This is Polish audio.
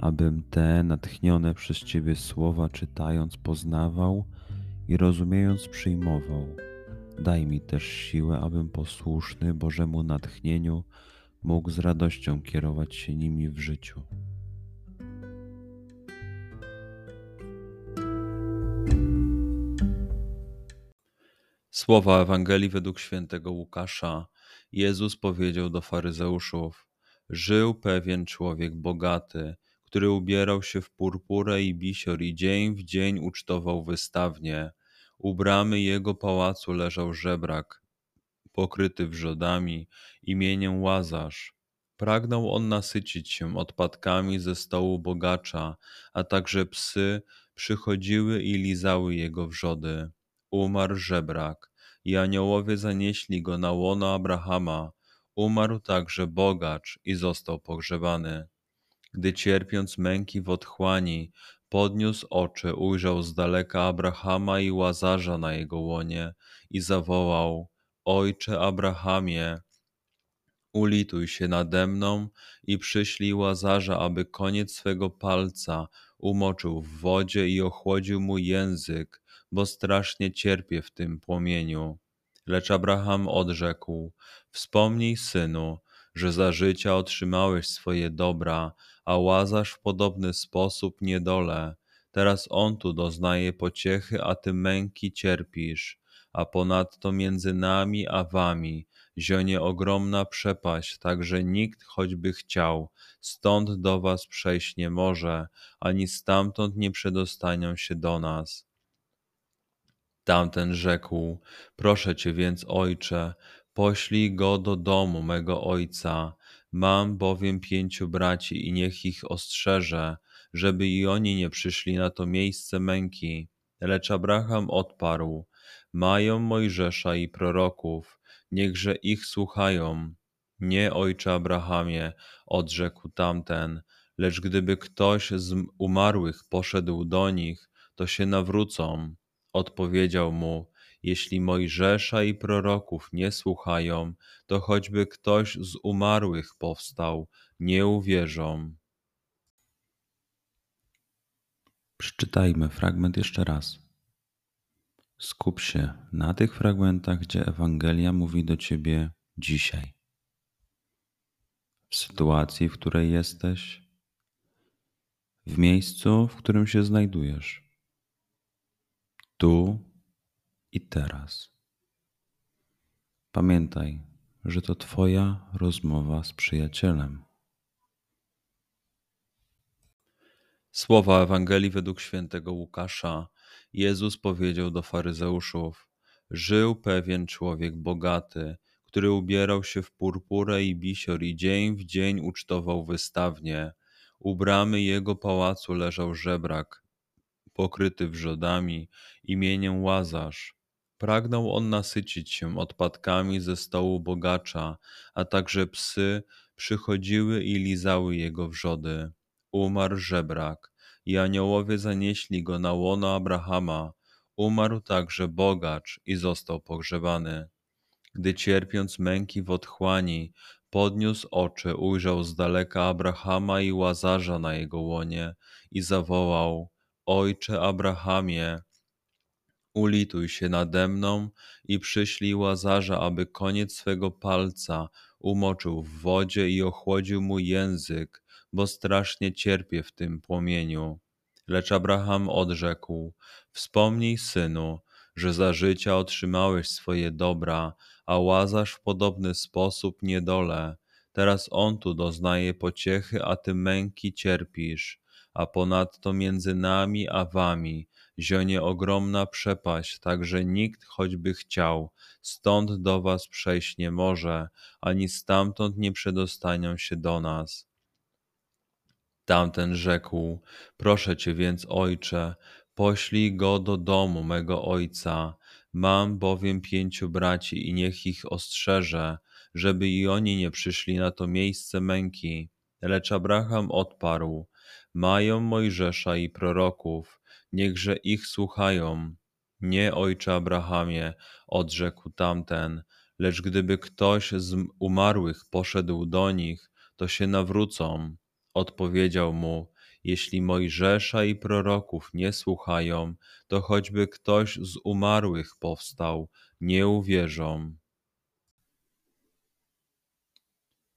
abym te natchnione przez Ciebie słowa czytając poznawał i rozumiejąc przyjmował. Daj mi też siłę, abym posłuszny Bożemu natchnieniu mógł z radością kierować się nimi w życiu. Słowa Ewangelii według świętego Łukasza. Jezus powiedział do faryzeuszów: Żył pewien człowiek bogaty, który ubierał się w purpurę i bisior i dzień w dzień ucztował wystawnie. U bramy jego pałacu leżał żebrak, pokryty wrzodami, imieniem Łazarz. Pragnął on nasycić się odpadkami ze stołu bogacza, a także psy przychodziły i lizały jego wrzody. Umarł żebrak i aniołowie zanieśli go na łono Abrahama. Umarł także bogacz i został pogrzebany. Gdy cierpiąc męki w otchłani, podniósł oczy, ujrzał z daleka Abrahama i Łazarza na jego łonie i zawołał: Ojcze Abrahamie, ulituj się nade mną i przyślij Łazarza, aby koniec swego palca umoczył w wodzie i ochłodził mój język, bo strasznie cierpię w tym płomieniu. Lecz Abraham odrzekł: Wspomnij, synu, że za życia otrzymałeś swoje dobra, a Łazarz w podobny sposób niedole. Teraz on tu doznaje pociechy, a ty męki cierpisz. A ponadto między nami a wami zionie ogromna przepaść, tak że nikt choćby chciał, stąd do was przejść nie może, ani stamtąd nie przedostaną się do nas. Tamten rzekł: Proszę cię więc, ojcze, poślij go do domu mego ojca. Mam bowiem pięciu braci i niech ich ostrzeże, żeby i oni nie przyszli na to miejsce męki. Lecz Abraham odparł: Mają Mojżesza i proroków, niechże ich słuchają. Nie, ojcze Abrahamie, odrzekł tamten, lecz gdyby ktoś z umarłych poszedł do nich, to się nawrócą. Odpowiedział mu: Jeśli Mojżesza i proroków nie słuchają, to choćby ktoś z umarłych powstał, nie uwierzą. Przeczytajmy fragment jeszcze raz. Skup się na tych fragmentach, gdzie Ewangelia mówi do ciebie dzisiaj. W sytuacji, w której jesteś, w miejscu, w którym się znajdujesz tu i teraz. Pamiętaj, że to Twoja rozmowa z przyjacielem. Słowa Ewangelii według świętego Łukasza. Jezus powiedział do faryzeuszów: Żył pewien człowiek bogaty, który ubierał się w purpurę i bisior i dzień w dzień ucztował wystawnie. U bramy jego pałacu leżał żebrak, pokryty wrzodami, imieniem Łazarz. Pragnął on nasycić się odpadkami ze stołu bogacza, a także psy przychodziły i lizały jego wrzody. Umarł żebrak i aniołowie zanieśli go na łono Abrahama. Umarł także bogacz i został pogrzebany. Gdy cierpiąc męki w otchłani, podniósł oczy, ujrzał z daleka Abrahama i Łazarza na jego łonie i zawołał: Ojcze Abrahamie, ulituj się nade mną i przyślij Łazarza, aby koniec swego palca umoczył w wodzie i ochłodził mój język, bo strasznie cierpię w tym płomieniu. Lecz Abraham odrzekł: Wspomnij, synu, że za życia otrzymałeś swoje dobra, a Łazarz w podobny sposób niedole. Teraz on tu doznaje pociechy, a ty męki cierpisz a ponadto między nami a wami zionie ogromna przepaść, tak że nikt choćby chciał, stąd do was przejść nie może, ani stamtąd nie przedostaną się do nas. Tamten rzekł: Proszę cię więc, ojcze, poślij go do domu mego ojca. Mam bowiem pięciu braci i niech ich ostrzeże, żeby i oni nie przyszli na to miejsce męki. Lecz Abraham odparł: Mają Mojżesza i proroków, niechże ich słuchają. Nie, ojcze Abrahamie, odrzekł tamten, lecz gdyby ktoś z umarłych poszedł do nich, to się nawrócą. Odpowiedział mu: Jeśli Mojżesza i proroków nie słuchają, to choćby ktoś z umarłych powstał, nie uwierzą.